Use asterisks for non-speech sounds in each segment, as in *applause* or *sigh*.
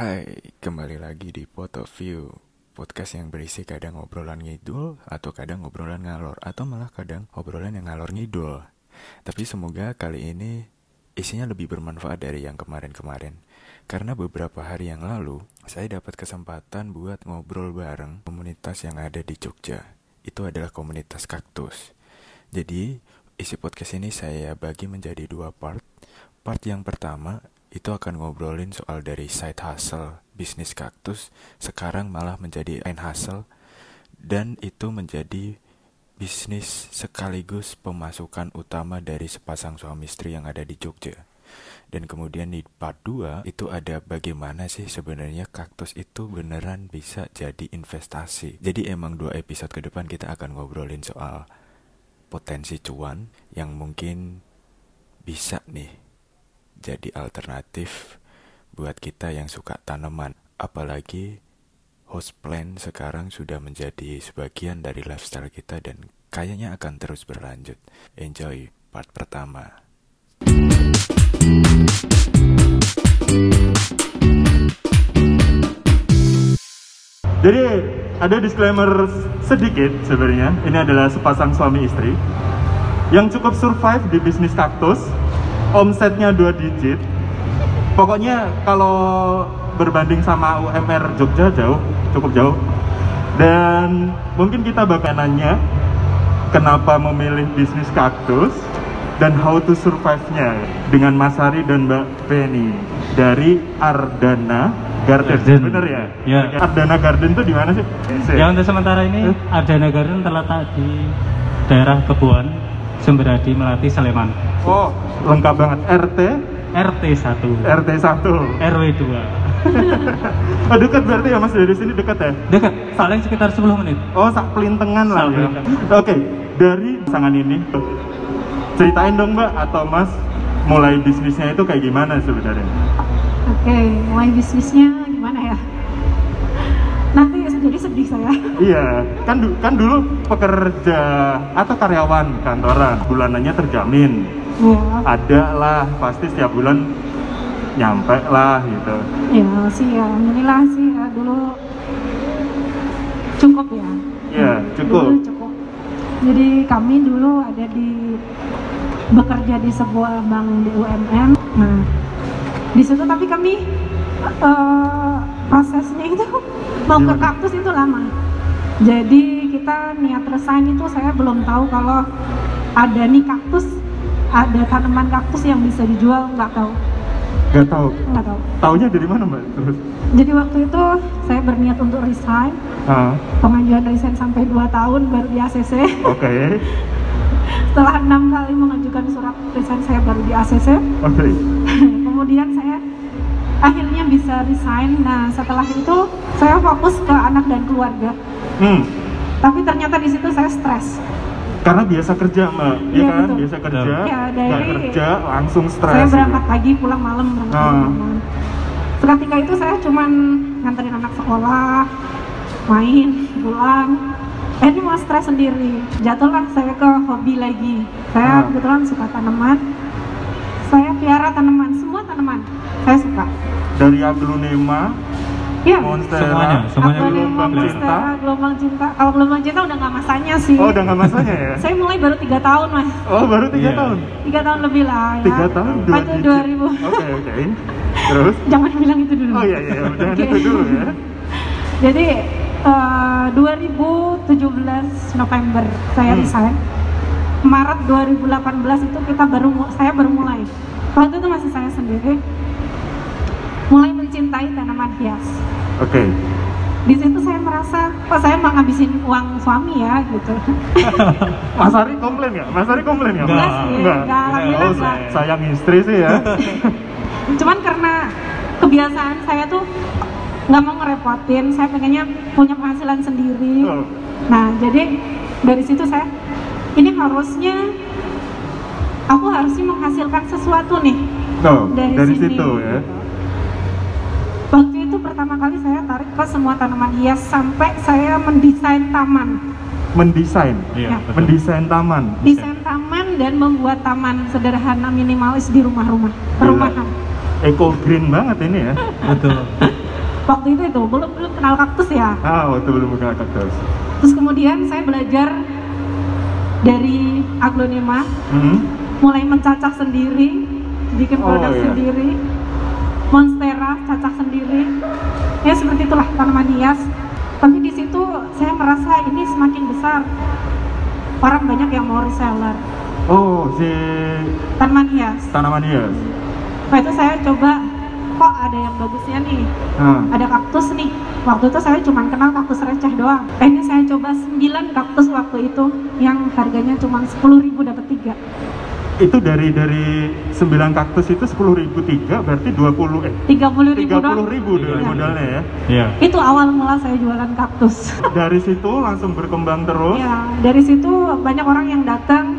Hai, kembali lagi di Pot of View Podcast yang berisi kadang obrolan ngidul Atau kadang obrolan ngalor Atau malah kadang obrolan yang ngalor ngidul. Tapi semoga kali ini isinya lebih bermanfaat dari yang kemarin-kemarin. Karena beberapa hari yang lalu Saya dapat kesempatan buat ngobrol bareng komunitas yang ada di Jogja. Itu adalah komunitas kaktus. Jadi isi podcast ini saya bagi menjadi dua part. Part yang pertama itu akan ngobrolin soal dari side hustle bisnis kaktus sekarang malah menjadi end hustle dan itu menjadi bisnis sekaligus pemasukan utama dari sepasang suami istri yang ada di Jogja. Dan kemudian di part 2 itu ada bagaimana sih sebenarnya kaktus itu beneran bisa jadi investasi. Jadi emang dua episode ke depan kita akan ngobrolin soal potensi cuan yang mungkin bisa nih jadi alternatif buat kita yang suka tanaman. Apalagi host plant sekarang sudah menjadi sebagian dari lifestyle kita dan kayaknya akan terus berlanjut. Enjoy part pertama. Jadi ada disclaimer sedikit sebenarnya. Ini adalah sepasang suami istri yang cukup survive di bisnis kaktus omsetnya dua digit pokoknya kalau berbanding sama UMR Jogja jauh cukup jauh dan mungkin kita bakal nanya kenapa memilih bisnis kaktus dan how to survive-nya dengan Mas Hari dan Mbak Penny dari Ardana Garden, Garden. bener ya? Ya. Ardana Garden itu di mana sih? Ya untuk sementara ini Eh? Ardana Garden terletak di daerah Kebuan, Sumberadi, Melati, Sleman. Oh, lengkap banget. RT, RT 1, RT 1. RW 2. Oh, dekat berarti ya Mas dari sini dekat ya? Dekat, paling sekitar 10 menit. Oh, sak pelintengan lah ya. Oke, dari pasangan ini ceritain dong Mbak atau Mas mulai bisnisnya itu kayak gimana sebenarnya? Oke, mulai bisnisnya gimana ya? Nanti jadi sedih saya. Iya, kan du- kan dulu pekerja atau karyawan kantoran, bulanannya terjamin. Ya, Ada lah, pasti setiap bulan nyampe lah gitu. ya sih ya, alhamdulillah sih ya dulu cukup ya. Iya, cukup. Dulu cukup. Jadi kami dulu ada di bekerja di sebuah bank BUMN. Nah, di situ tapi kami eh, prosesnya itu mau ke kaktus itu lama. Jadi kita niat resign itu saya belum tahu kalau ada nih kaktus, ada tanaman kaktus yang bisa dijual nggak tahu, Gak tahu. nggak tahu. Taunya dari mana Mbak? Terus? Jadi waktu itu saya berniat untuk resign, Ah, pengajuan resign sampai 2 tahun baru di ACC. oke. *laughs* Setelah enam kali mengajukan surat resign saya baru di ACC. Oke. *laughs* Kemudian saya akhirnya bisa resign. Nah setelah itu saya fokus ke anak dan keluarga. Hmm. Tapi ternyata di situ saya stres. Karena biasa kerja mbak, iya Iya, kan? betul. Biasa kerja, nggak dari- kerja langsung stres. Saya berangkat pagi, pulang malam, berangkat Ah. pulang malam. Seketika itu saya cuman nganterin anak sekolah, main, pulang. Eh ini mau stres sendiri. Jatuhlah saya ke hobi lagi. Saya Ah. kebetulan suka tanaman. Saya piara tanaman, semua tanaman. Saya suka. Dari aglonema, Ya. monstera, Semuanya, semuanya Aku gelombang cinta. gelombang cinta. Kalau gelombang cinta udah nggak masanya sih. Oh udah nggak masanya ya? Saya mulai baru tiga tahun mas. Oh baru tiga Iya. tahun? Tiga tahun lebih lah ya. Tiga tahun dua. 2000. Oke oke. Terus? *laughs* Jangan bilang itu dulu. Oh iya iya, jangan Oke. itu dulu ya. *laughs* Jadi eh, 2017 November saya Hmm. resign. Maret 2018 itu kita baru saya baru mulai. Waktu itu masih saya sendiri mulai mencintai tanaman hias. Oke. Di situ saya merasa, kok saya mau ngabisin uang suami ya gitu. *laughs* Mas Ari komplain nggak? Mas Ari komplain nggak? Nggak Mas? sih, Nggak. nggak, alhamdulillah Oh, nggak. sayang istri sih ya. *laughs* Cuman karena kebiasaan saya tuh nggak mau ngerepotin, saya pengennya punya penghasilan sendiri. Oh. Nah, jadi dari situ saya ini harusnya aku harusnya menghasilkan sesuatu nih. Tuh, Dari dari sini. situ ya. Waktu itu pertama kali saya tarik ke semua tanaman hias sampai saya mendesain taman. Mendesain, Ya. betul. mendesain taman. Desain taman dan membuat taman sederhana minimalis di rumah-rumah, perumahan. Eco green banget ini ya. *laughs* Betul. waktu itu itu belum belum kenal kaktus ya Ah, waktu belum buka kaktus. terus kemudian saya belajar dari aglonema Hmm. mulai mencacah sendiri bikin Oh, produk iya. sendiri monstera cacah sendiri. Ya seperti itulah tanaman hias. Tapi di situ saya merasa ini semakin besar. Orang banyak yang mau reseller. Oh, si tanaman hias. Tanaman hias. Nah itu saya coba kok ada yang bagusnya nih? Nah, ada kaktus nih. Waktu itu saya cuma kenal kaktus receh doang. Akhirnya saya coba 9 kaktus waktu itu yang harganya cuma 10.000 dapat tiga itu dari dari 9 kaktus itu 10.000 tiga berarti 20 eh 30.000 30 doang ribu dari Iya. modalnya ya. Iya. itu awal mula saya jualan kaktus *laughs* Dari situ langsung berkembang terus. ya dari situ banyak orang yang datang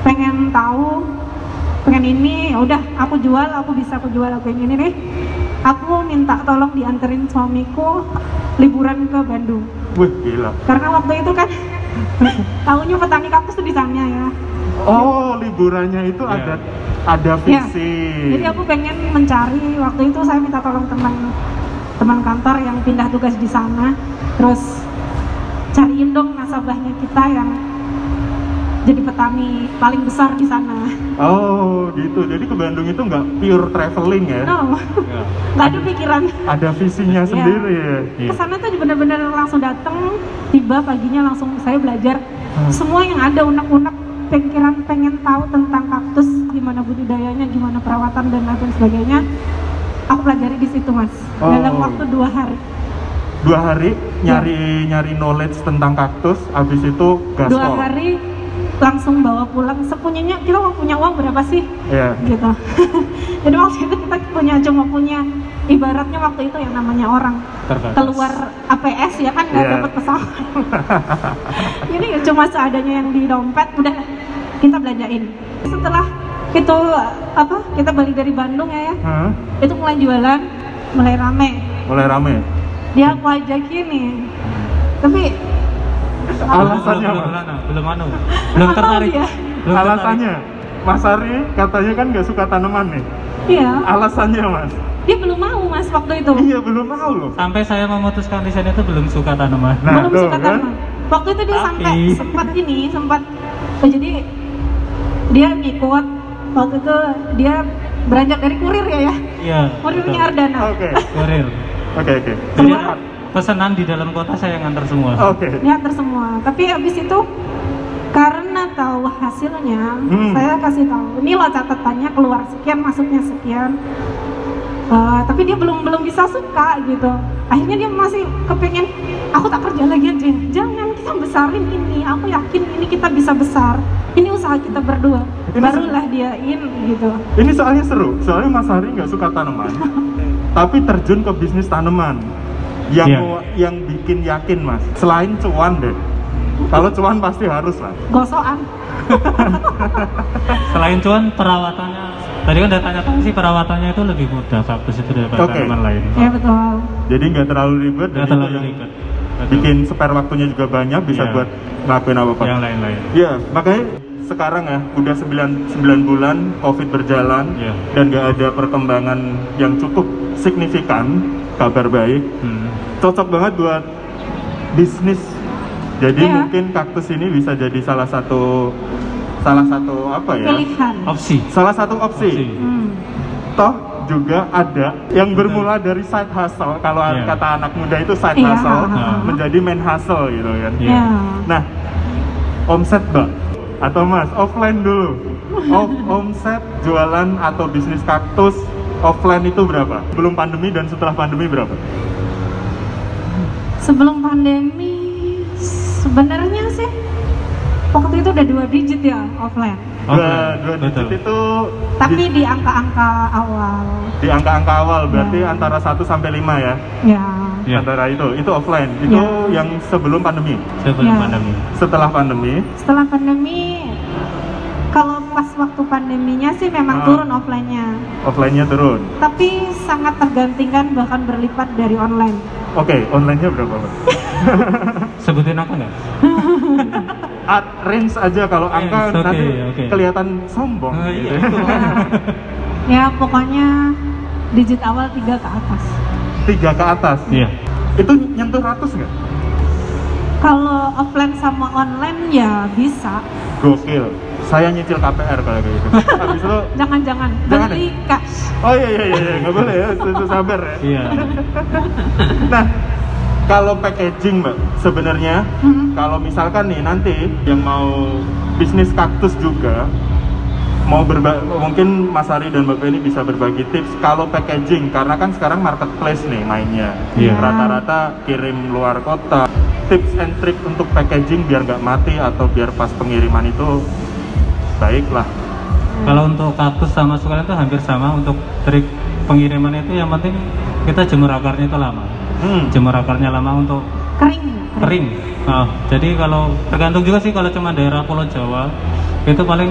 pengen tahu pengen ini ya udah aku jual aku bisa aku jual aku yang ini nih aku minta tolong dianterin suamiku liburan ke Bandung Wih, gila. karena waktu itu kan *laughs* tahunya petani kaktus tuh di sana ya Oh, liburannya itu Iya. ada ada Ya, visi. jadi aku pengen mencari waktu itu saya minta tolong teman teman kantor yang pindah tugas di sana terus cariin dong nasabahnya kita yang jadi petani paling besar di sana Oh, gitu. Jadi ke Bandung itu nggak pure traveling ya. no Iya. *laughs* nggak ada pikiran Ada visinya Iya. *laughs* sendiri ya. Iya. ke sana tuh bener-bener langsung datang tiba paginya langsung saya belajar Hmm. semua yang ada unek-unek pikiran pengen tahu tentang kaktus gimana budidayanya gimana perawatan dan lain sebagainya aku pelajari di situ mas Oh. dalam waktu dua hari Dua hari nyari nyari knowledge tentang kaktus, habis itu gaspol. dua hari langsung bawa pulang sepunyanya kita mau punya uang berapa sih Ya. gitu *laughs* jadi waktu itu kita punya cuma punya ibaratnya waktu itu yang namanya orang Terbatas. keluar APS ya kan nggak Iya. dapat pesawat *laughs* ini cuma seadanya yang di dompet udah kita belanjain setelah itu apa kita balik dari Bandung ya, ya Hah? itu mulai jualan mulai rame Mulai rame. dia aku ajakin nih tapi Alasannya belum, apa? belum, belum anu, belum *laughs* Apa tertarik. Belum tertarik. Alasannya, Mas Ari katanya kan nggak suka tanaman nih. iya Alasannya Mas? dia belum mau mas waktu itu Iya belum mau loh. Sampai saya memutuskan di sana itu belum suka tanaman. Nah, belum tuh, suka kan? tanaman waktu itu dia Tapi- sampai sempat ini sempat oh, jadi dia ngikut waktu itu dia beranjak dari kurir ya ya Iya. kurirnya. Ardana Oke, Kurir. oke, oke. Jadi Keluar. pesanan di dalam kota saya yang antar semua. Oke. dia antar semua tapi habis itu karena tahu hasilnya Hmm. saya kasih tahu ini loh catatannya keluar sekian masuknya sekian Eh, tapi dia belum belum bisa suka gitu akhirnya dia masih kepengen aku tak kerja lagi aja jangan kita besarin ini. Aku yakin ini kita bisa besar. Ini usaha kita berdua. Ini barulah dia in gitu. Ini soalnya seru, soalnya Mas Ari nggak suka tanaman, *laughs* tapi terjun ke bisnis tanaman. Yang mau- yang bikin yakin Mas. Selain cuan deh, kalau cuan pasti harus lah. gosokan. *laughs* Selain cuan perawatannya, tadi kan udah tanya sih perawatannya itu lebih mudah kaktus itu daripada Oke. tanaman lain. ya betul. Jadi nggak terlalu ribet, dan Nggak terlalu yang ribet. Betul. bikin spare waktunya juga banyak, bisa Iya. buat ngelakuin apa-apa. yang lain-lain. Iya, makanya sekarang ya udah 9, 9 bulan COVID berjalan Iya. dan nggak ada perkembangan yang cukup signifikan, kabar baik, Hmm. cocok banget buat bisnis. Jadi Iya. mungkin kaktus ini bisa jadi salah satu salah satu apa ya? pilihan Opsi. Salah satu opsi. Opsi. Hmm. Toh juga ada yang bermula dari side hustle. Kalau Iya. kata anak muda itu side Iya, hustle ha-ha. menjadi main hustle gitu kan. Iya. ya Nah, omset mbak atau mas offline dulu. Off, omset jualan atau bisnis kaktus offline itu berapa? Belum pandemi dan setelah pandemi berapa? sebelum pandemi sebenarnya sih waktu itu udah dua digit ya offline Dua, dua betul. digit itu tapi di, angka-angka awal di angka-angka awal berarti Ya. antara 1 sampai 5 ya. ya Iya. Antara itu, itu offline. Itu Ya. yang sebelum pandemi. Sebelum Ya. pandemi. Setelah pandemi, setelah pandemi kalau pas waktu pandeminya sih memang Ah. turun offline-nya offline-nya turun. tapi sangat tergantikan bahkan berlipat dari online Oke, online-nya berapa? *laughs* Sebutin apa nggak? *laughs* At range aja kalau Range, angka oke, nanti oke. kelihatan sombong. Gitu. iya, *laughs* itu. ya pokoknya digit awal tiga ke atas tiga ke atas. Iya. Itu nyentuh ratus nggak? Kalau offline sama online ya bisa. Gokil. Saya nyicil KPR kalau kayak gitu. *laughs* Habis itu Jangan-jangan Jangan beli cash. Oh iya iya iya, iya. nggak boleh ya, susu sabar ya. Iya. *laughs* Nah, kalau packaging mbak, sebenarnya Mhm. kalau misalkan nih nanti yang mau bisnis kaktus juga mau berba mungkin Mas Ari dan Mbak Penny bisa berbagi tips kalau packaging karena kan sekarang marketplace nih mainnya Iya. rata-rata kirim luar kota tips and trick untuk packaging biar nggak mati atau biar pas pengiriman itu baiklah Kalau untuk kaktus sama sukulen itu hampir sama untuk trik pengiriman itu yang penting kita jemur akarnya itu lama. hmm. Jemur akarnya lama untuk Kering. kering. Nah, jadi kalau tergantung juga sih kalau cuma daerah Pulau Jawa itu paling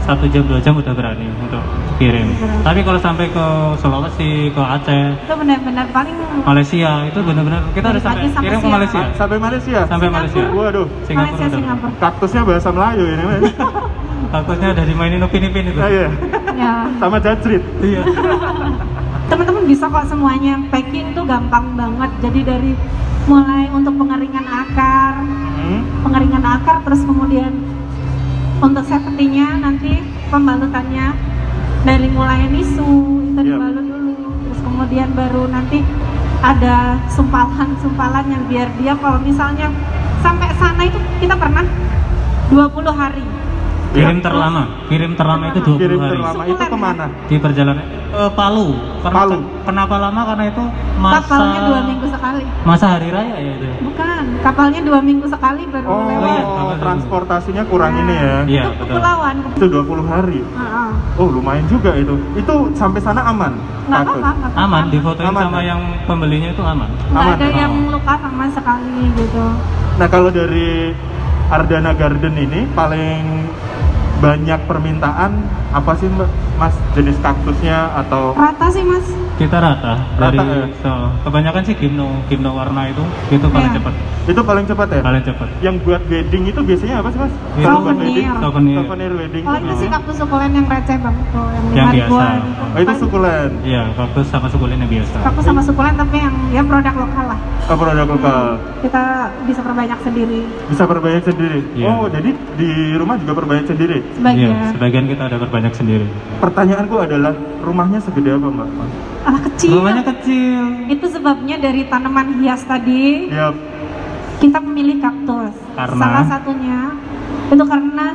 satu jam dua jam udah berani untuk kirim. Berani. Tapi kalau sampai ke Sulawesi, ke Aceh, Itu benar-benar paling Malaysia itu benar-benar kita Dari harus sampai sampai kirim ke. Malaysia, sampai Malaysia sampai Singapura. Malaysia, waduh Singapura, Malaysia. Singapura. kaktusnya bahasa Melayu ini Mas. *laughs* Takutnya udah dimainin upin ipin itu. Ah, iya. ya. sama jajrit Iya. *laughs* Teman-teman bisa kok semuanya packing tuh gampang banget. Jadi dari mulai untuk pengeringan akar, hmm. pengeringan akar terus kemudian untuk safety-nya nanti pembalutannya dari mulai nisu itu Yap. dibalut dulu terus kemudian baru nanti ada sumpalan-sumpalan yang biar dia kalau misalnya sampai sana itu kita pernah 20 hari Kirim Iya. terlama, kirim terlama itu 20 kirim hari. terlama itu ke mana Di perjalanan eh, Palu. Karena- Palu. Kenapa lama? Karena itu masa kapalnya dua minggu sekali masa hari raya ya itu. bukan kapalnya dua minggu sekali baru oh, lewat iya, kapal transportasinya kurang ini ya Iya, itu kepulauan itu 20 hari Heeh. oh lumayan juga itu itu sampai sana aman nggak apa-apa. Aman, difotoin Aman, sama kan? yang pembelinya itu aman. nggak Aman, ada ya? yang luka sama sekali gitu nah kalau dari Ardana Garden ini paling banyak permintaan? Apa sih mas jenis kaktusnya atau rata sih mas Kita rata. Dari Rata, ya? so, kebanyakan sih gimno, gimno warna itu. Itu paling Iya. cepat, itu paling cepat ya? Paling cepat. yang buat wedding itu biasanya apa sih mas? Itu Kalau buat Souvenir. wedding? Souvenir. souvenir wedding kalau itu sih kaktus sukulen yang receh banget tuh yang, Yang biasa. ribuan oh itu Paling- sukulen? Iya, kaktus sama sukulen yang biasa. kaktus sama sukulen tapi yang ya produk lokal lah. Oh, produk lokal. Kita bisa perbanyak sendiri. Bisa perbanyak sendiri? Iya. oh jadi di rumah juga perbanyak sendiri? Sebagian. Iya, sebagian kita ada berbanyak sendiri. pertanyaanku adalah rumahnya segede apa mbak ah kecil. Rumahnya kecil. itu sebabnya dari tanaman hias tadi ya kita memilih kaktus. Karena? salah satunya itu karena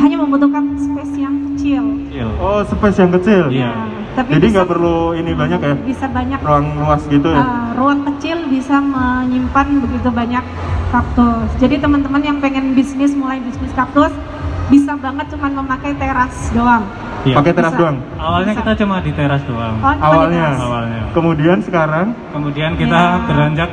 hanya membutuhkan space yang kecil. Kecil. oh space yang kecil? Iya. Nah, tapi jadi nggak perlu ini banyak ya? bisa banyak. Ruang luas gitu ya? Uh, ruang kecil bisa menyimpan begitu banyak kaktus. Jadi teman-teman yang pengen bisnis mulai bisnis kaktus bisa banget cuman memakai teras doang Iya. pakai teras Bisa. doang Awalnya Bisa. kita cuma di teras doang. Oh, cuma di awalnya teras. Awalnya. kemudian sekarang Kemudian kita Iya. beranjak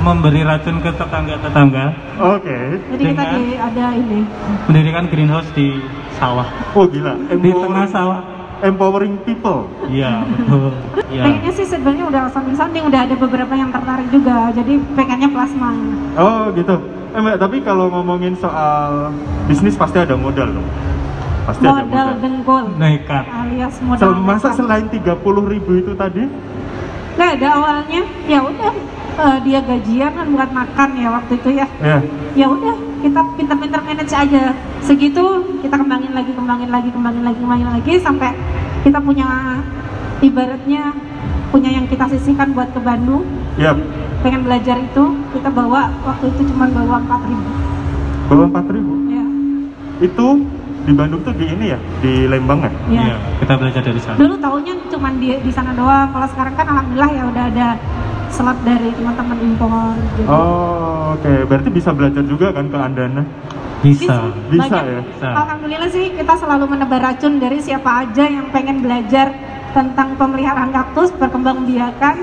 memberi racun ke tetangga-tetangga, oke jadi kita di ada ini mendirikan greenhouse di sawah, oh gila di tengah sawah. Empowering people. Iya, betul. Iya. pengennya sih sebenarnya udah sounding-sounding udah ada beberapa yang tertarik juga. Jadi pengennya plasma. Oh gitu. Eh mbak tapi kalau ngomongin soal bisnis pasti ada modal dong. Pasti ada modal modal. dengkul Nekat. alias modal Sel- masa nekat. selain 30 ribu itu tadi? Nggak ada awalnya. Ya udah eh, dia gajian kan buat makan ya waktu itu ya. Ya. Ya udah kita pintar-pintar manage aja. Segitu kita kembangin lagi kembangin lagi kembangin lagi kembangin lagi sampai kita punya ibaratnya punya yang kita sisihkan buat ke Bandung. Ya pengen belajar itu kita bawa waktu itu cuma bawa 4000 ribu. Bawa 4 ribu? Ya itu di Bandung tuh di ini ya? Di Lembang ya? Ya Iya, kita belajar dari sana. dulu taunya cuma di di sana doang. Kalau sekarang kan alhamdulillah ya udah ada slot dari teman-teman impor jadi oh oke berarti bisa belajar juga kan ke Andana Bisa. Bisa Banyak. ya? Bisa. Alhamdulillah sih kita selalu menebar racun dari siapa aja yang pengen belajar tentang pemeliharaan kaktus, perkembangbiakan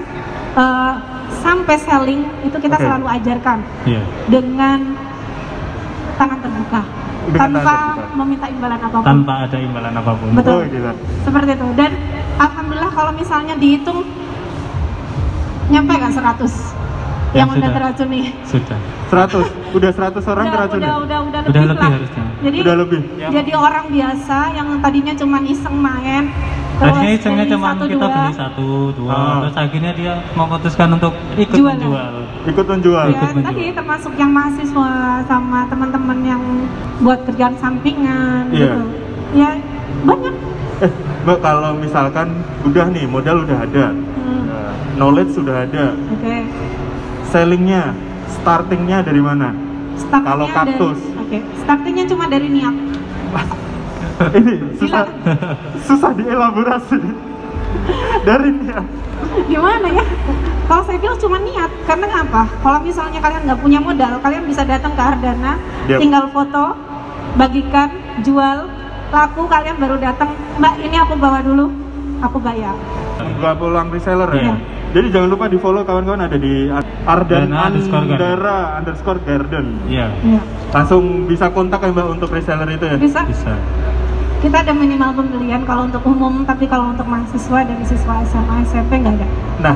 eh, sampai selling itu kita Oke. selalu ajarkan Iya. dengan tangan terbuka Dengan tanpa tangan terbuka. meminta imbalan apa pun. Tanpa ada imbalan apa pun. Betul. oh gila Seperti itu. Dan alhamdulillah kalau misalnya dihitung nyampe kan 100 Ya, yang udah sudah. teracuni. Sudah. 100 udah 100 orang udah, teracun udah, ya? udah, udah, Udah lebih lebih lah. harusnya. Jadi udah lebih Ya. jadi orang biasa yang tadinya cuma iseng main Tadinya Terus isengnya cuma satu, kita dua. beli satu, dua, Ah. terus akhirnya dia memutuskan untuk ikut Jualan. menjual. Ikut menjual. Ya, Ikut menjual. tadi termasuk yang mahasiswa sama teman-teman yang buat kerjaan sampingan Iya. gitu. Ya banyak. Eh, Mbak kalau misalkan udah nih modal udah ada, Hmm, Nah, knowledge sudah ada, Oke. Sellingnya, startingnya dari mana? Startingnya Kalau kaktus. dari- Oke. Startingnya cuma dari niat. *laughs* Ini susah, susah dielaborasi. *laughs* dari niat. Gimana ya? Kalau saya bilang cuma niat, karena apa? Kalau misalnya kalian nggak punya modal, kalian bisa datang ke Ardana, Yep. tinggal foto, bagikan, jual, laku, kalian baru datang, Mbak ini aku bawa dulu, aku bayar. Nggak pulang reseller ya. Iya. Jadi jangan lupa di follow kawan-kawan ada di Ardan Dana underscore garden. Andara underscore garden. Iya, Iya. Langsung bisa kontak ya mbak untuk reseller itu ya. Bisa. bisa. Kita ada minimal pembelian kalau untuk umum, tapi kalau untuk mahasiswa dan siswa SMA, SMP nggak ada. Nah,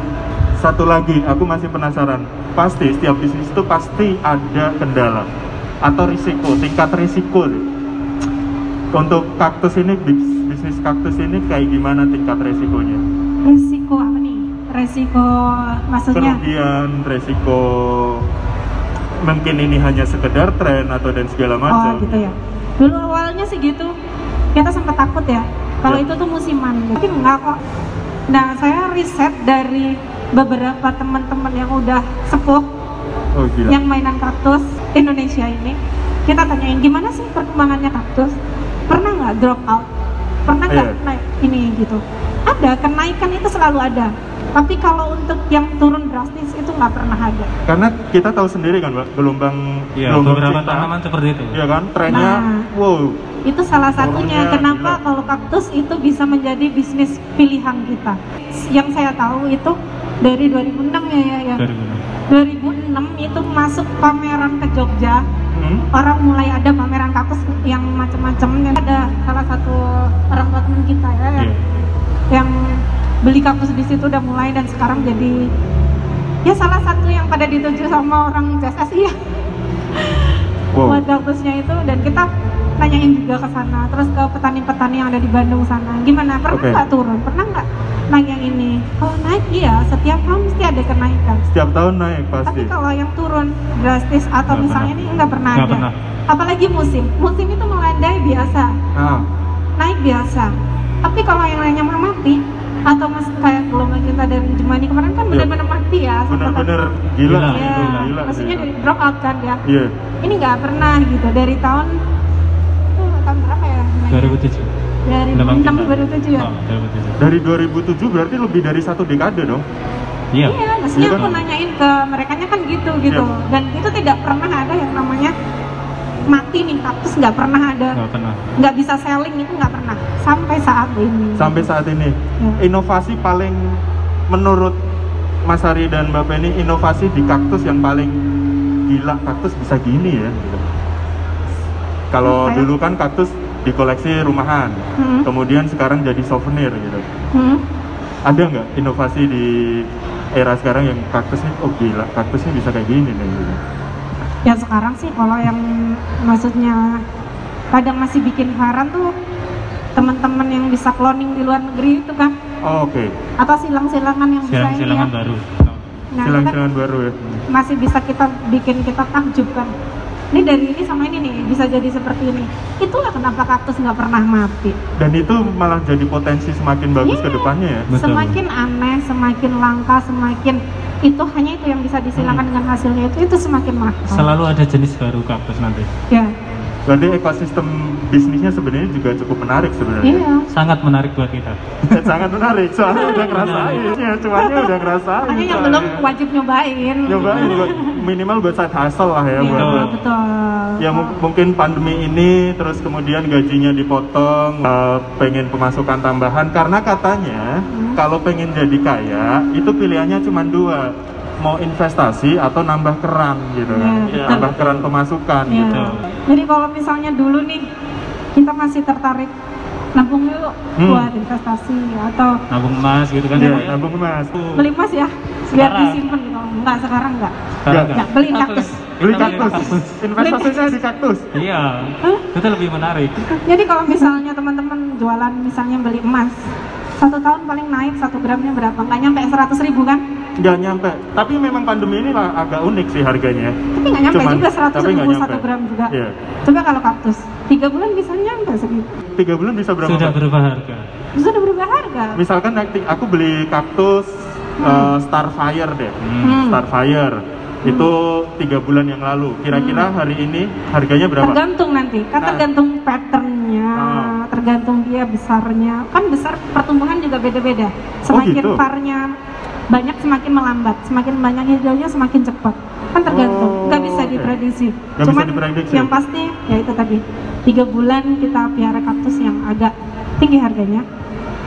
satu lagi aku masih penasaran. Pasti setiap bisnis itu pasti ada kendala atau risiko, tingkat risiko. deh. Untuk kaktus ini bis- bisnis kaktus ini kayak gimana tingkat risikonya? Resiko apa nih? Resiko maksudnya? Kerugian, risiko mungkin ini hanya sekedar tren atau dan segala Oh macam. gitu ya. Dulu awalnya sih gitu, kita sempat takut ya. Kalau Ya. itu tuh musiman, tapi enggak kok. Nah saya riset dari beberapa teman-teman yang udah sepuh, Oh gila. yang mainan kaktus Indonesia ini, kita tanyain gimana sih perkembangannya kaktus? Pernah nggak drop out? Pernah nggak Iya. naik ini gitu? Ada kenaikan itu selalu ada. Tapi kalau untuk yang turun drastis itu nggak pernah ada. Karena kita tahu sendiri kan, Mbak, gelombang Iya, gelombang beberapa cinta, tanaman seperti itu. Iya kan, trennya Nah. wow. Itu salah satunya Turunnya kenapa gila. kalau kaktus itu bisa menjadi bisnis pilihan kita. Yang saya tahu itu dari 2006 ya ya ya. 2006. 2006 itu masuk pameran ke Jogja. Hmm? Orang mulai ada pameran kaktus yang macam-macam. Ada salah satu orang tua kita ya yang, Iya. yang beli kaktus di situ udah mulai dan sekarang jadi ya salah satu yang pada dituju sama orang PSSI ya. Wow. buat kaktusnya itu dan kita tanyain juga ke sana terus ke petani-petani yang ada di Bandung sana gimana pernah nggak turun? Pernah nggak naik yang ini? Kalau naik iya setiap tahun mesti ada kenaikan. Setiap tahun naik tapi pasti. kalau yang turun drastis atau Nggak misalnya pernah. ini nggak pernah Nggak ada. pernah. apalagi musim. Musim itu melandai biasa. Nah, naik biasa. Tapi kalau yang lainnya mati atau mas kayak gelombang kita dan Jemani kemarin kan Iya. benar-benar mati ya bener-bener gila, Gila, gitu, Iya, gila, gila. maksudnya gila. dari drop out kan ya Iya. ini nggak pernah gitu dari tahun itu tahun berapa ya 2007. dari Gelombang 6 cinta. 2007 ya 2007. Dari 2007 berarti lebih dari satu dekade dong. Iya. iya maksudnya aku kan? nanyain ke mereka kan gitu gitu Iya. dan itu tidak pernah ada yang namanya mati nih kaktus nggak pernah ada Nggak pernah. nggak bisa selling itu nggak pernah sampai saat ini Sampai saat ini. Ya. Inovasi paling menurut Mas Ari dan Mbak Penny inovasi di kaktus yang paling gila kaktus bisa gini ya. Kalau Kayak- dulu kan kaktus di koleksi rumahan, Hmm. kemudian sekarang jadi souvenir gitu. Hmm. Ada nggak inovasi di era sekarang yang kaktus ini, oh gila, kaktus ini bisa kayak gini nih gitu. Ya sekarang sih kalau yang maksudnya kadang masih bikin heran tuh teman-teman yang bisa cloning di luar negeri itu kan Oh, Oke, atau silang-silangan yang bisa ini ya Silang-silangan baru. nah kan silang-silangan baru ya. masih bisa kita bikin kita takjub kan ini dari ini sama ini nih bisa jadi seperti ini itulah kenapa kaktus nggak pernah mati Dan itu malah jadi potensi semakin bagus Iya. ke depannya ya. Betul. semakin aneh semakin langka semakin itu hanya itu yang bisa disilangkan dengan hasilnya itu itu semakin mahal Selalu ada jenis baru kaktus nanti. ya Berarti ekosistem bisnisnya sebenarnya juga cukup menarik sebenarnya. iya Sangat menarik buat kita. *laughs* Sangat menarik, soalnya udah ngerasain. Ya, cuannya udah ngerasain. makanya yang belum wajib nyobain Nyobain buat minimal buat side hustle lah ya. Iya, buat, buat- betul Ya mu- mungkin pandemi ini terus kemudian gajinya dipotong, eh, pengen pemasukan tambahan karena katanya Hmm. kalau pengen jadi kaya itu pilihannya cuma dua, mau investasi atau nambah keran gitu kan, Iya, betul. nambah keran pemasukan Ya. gitu. Jadi kalau misalnya dulu nih kita masih tertarik nabung yuk Hmm. buat investasi atau Nabung emas gitu kan. Iya, ya. nabung emas. beli emas ya biar Sekarang. disimpan gitu. Enggak sekarang enggak. Sekarang Nggak, nggak. beliin Kita kaktus. Beli kaktus, investasinya di kaktus. Iya. Itu lebih menarik. Jadi kalau misalnya teman-teman jualan misalnya beli emas satu tahun paling naik satu gramnya berapa nggak nyampe 100 ribu kan nggak nyampe. Tapi memang pandemi ini lah agak unik sih harganya. Tapi nggak nyampe Cuman- juga 100 tapi nggak ribu satu gram juga. Iya. coba kalau kaktus tiga bulan bisa nyampe segitu tiga bulan bisa berapa? Sudah berubah harga. sudah berubah harga? Misalkan nanti aku beli kaktus eh, Starfire deh. Hmm. Starfire. Itu tiga bulan yang lalu. Kira-kira hari ini harganya berapa? Tergantung nanti. Kan Nah. tergantung patternnya Ah. tergantung dia besarnya. Kan besar pertumbuhan juga beda-beda. Semakin gitu? parnya banyak semakin melambat semakin banyak hijaunya semakin cepat. Kan tergantung Oh, nggak bisa diprediksi. Bisa cuman diprediksi. yang pasti ya itu tadi tiga bulan kita piara kaktus yang agak tinggi harganya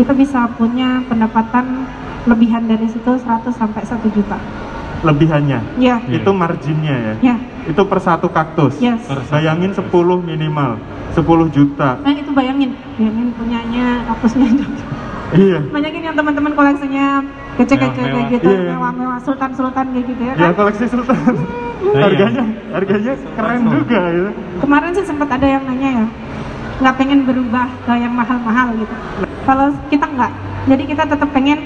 kita bisa punya pendapatan lebihan dari situ 100 sampai 1 juta. Lebihannya? Ya. Itu marginnya ya? Ya. Itu per satu kaktus? Yes. Bayangin 10 minimal 10 juta. Nah itu bayangin, bayangin punyanya kaktusnya iya. Banyakin yang teman-teman koleksinya kece-kece Mewah-mewah. kayak gitu, Iya. mewah-mewah, sultan-sultan kayak gitu ya ya kan. koleksi sultan iya. harganya harganya keren juga ya Kemarin sih sempat ada yang nanya ya, nggak pengen berubah ke yang mahal-mahal gitu. Kalau kita nggak, jadi kita tetap pengen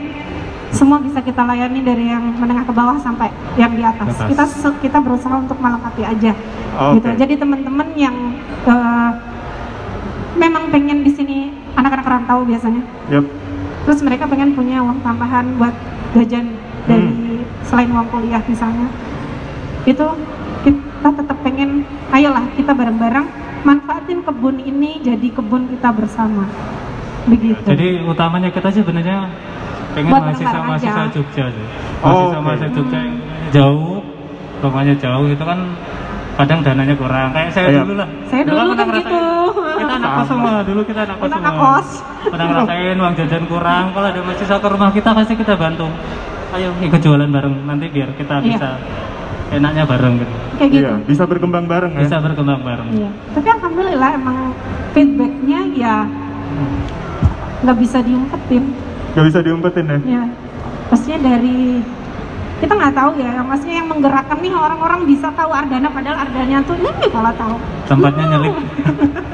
semua bisa kita layani dari yang menengah ke bawah sampai yang di atas. Atas. Kita kita berusaha untuk melengkapi aja. Oke. Gitu. Jadi teman-teman yang eh, memang pengen di sini anak-anak rantau biasanya Yap. Terus mereka pengen punya uang tambahan buat jajan dari selain uang kuliah misalnya itu kita tetap pengen ayolah kita bareng-bareng manfaatin kebun ini jadi kebun kita bersama begitu Jadi utamanya kita sih sebenarnya pengen Buat mahasiswa bareng-bareng mahasiswa aja. Jogja sih. Oh, Mahasiswa oke. mahasiswa Jogja yang jauh, rumahnya jauh itu kan kadang dananya kurang. Kayak saya Iya. dulu lah. Saya dulu pernah kan ngerasain. gitu. Kita anak kos semua, dulu kita anak kos Kita semua. anak kos. Pernah ngerasain uang jajan kurang. Kalau ada mahasiswa ke rumah kita pasti kita bantu. Ayo ikut jualan bareng nanti biar kita Iya. bisa enaknya bareng gitu. kayak gitu Iya, bisa berkembang bareng ya. Bisa berkembang bareng. Iya. Tapi alhamdulillah emang feedbacknya ya nggak bisa diumpetin. Gak bisa diumpetin ya. Ya, pastinya dari kita nggak tahu ya, yang maksudnya yang menggerakkan nih orang-orang bisa tahu Ardana padahal Ardana tuh ini kalau tahu Tempatnya nyelip. *laughs*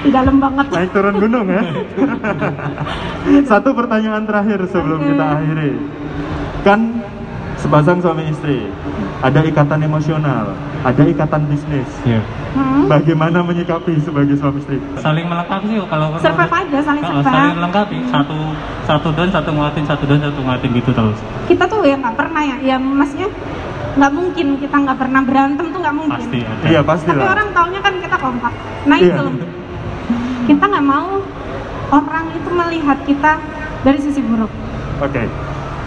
di dalam banget. Naik turun gunung ya. *laughs* Satu pertanyaan terakhir sebelum Oke. kita akhiri. Kan sepasang suami istri, ada ikatan emosional, ada ikatan bisnis. Iya. Hmm. Bagaimana menyikapi sebagai suami istri? Saling melengkapi sih kalau Survive aja, saling Kalau survive. saling melengkapi satu satu don satu nguatin satu don satu nguatin gitu terus Kita tuh ya nggak pernah ya, ya maksudnya nggak mungkin kita nggak pernah berantem tuh nggak mungkin. pasti ada Iya pasti Tapi lah. orang taunya kan kita kompak. Nah Iya. itu kita nggak mau orang itu melihat kita dari sisi buruk. Oke.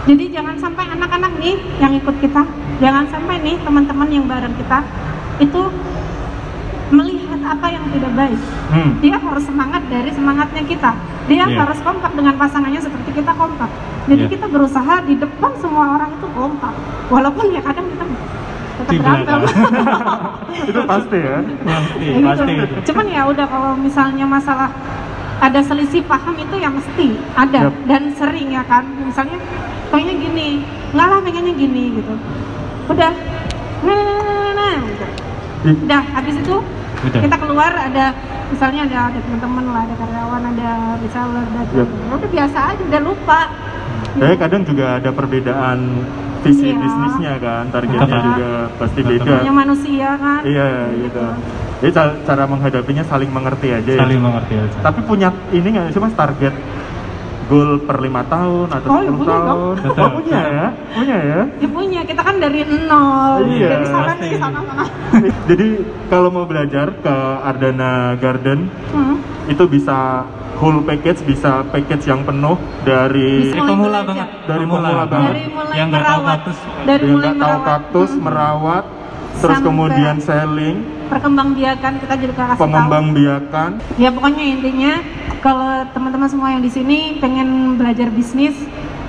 Jadi jangan sampai anak-anak nih yang ikut kita, jangan sampai nih teman-teman yang bareng kita itu melihat apa yang tidak baik. Hmm. Dia harus semangat dari semangatnya kita. Dia Iya. harus kompak dengan pasangannya seperti kita kompak. Jadi Iya. kita berusaha di depan semua orang itu kompak. Walaupun ya kadang kita tetap Di berantem. *laughs* Itu pasti ya. pasti Ya gitu. pasti itu Cuman ya udah kalau misalnya masalah ada selisih paham itu yang mesti ada Yap. dan sering ya kan. Misalnya pengennya gini, enggak lah pengennya gini gitu. Udah, nah, nah, nah, nah, nah, gitu. Udah habis itu Udah. kita keluar ada misalnya ada ada teman-teman lah, ada karyawan, ada reseller, Yap. ya udah biasa aja, udah lupa. Saya kadang juga ada perbedaan visi Iya. bisnisnya kan, targetnya juga pasti beda. Namanya manusia kan. Iya gitu. Jadi ca- cara menghadapinya saling mengerti aja. ya. saling mengerti aja Tapi punya ini nggak sih mas target goal per lima tahun atau Oh, ya 10 punya dong. tahun? Betul. Oh punya ya, punya ya. Ya punya, kita kan dari nol, Iya, dari sana nih, sana sana. *laughs* Jadi kalau mau belajar ke Ardana Garden Hmm. itu bisa whole package, bisa package yang penuh dari Mulai pemula banget Dari pemula banget. Dari mulai yang nggak tahu merawat, kaktus dari yang mulai nggak tahu merawat, kaktus, hmm, merawat, terus Sampai- kemudian selling, perkembangbiakan kita juga kasih tahu. pengembangbiakan. Ya pokoknya intinya kalau teman-teman semua yang di sini pengen belajar bisnis,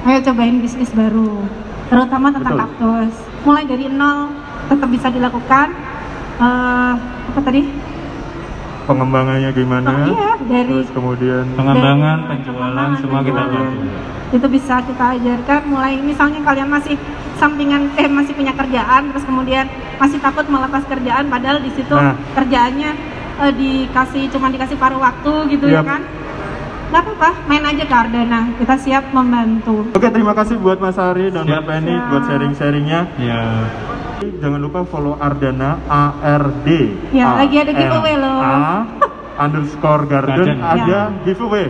ayo cobain bisnis baru, terutama tentang Betul. kaktus. Mulai dari nol tetap bisa dilakukan. Eh, apa tadi? pengembangannya gimana Oh, iya, dari terus kemudian pengembangan Dari penjualan semua kita bantu itu bisa kita ajarkan mulai misalnya kalian masih sampingan eh masih punya kerjaan terus kemudian masih takut melepas kerjaan padahal di situ Nah. kerjaannya eh, dikasih cuma dikasih paruh waktu gitu ya Yap. kan nggak apa-apa main aja ke Ardana kita siap membantu Oke, terima kasih buat Mas Ari dan. Mbak Penny Siap. buat sharing-sharingnya. Ya. Jangan lupa follow Ardana A R D. Ya, lagi ada giveaway loh. A underscore garden Garden. ada giveaway.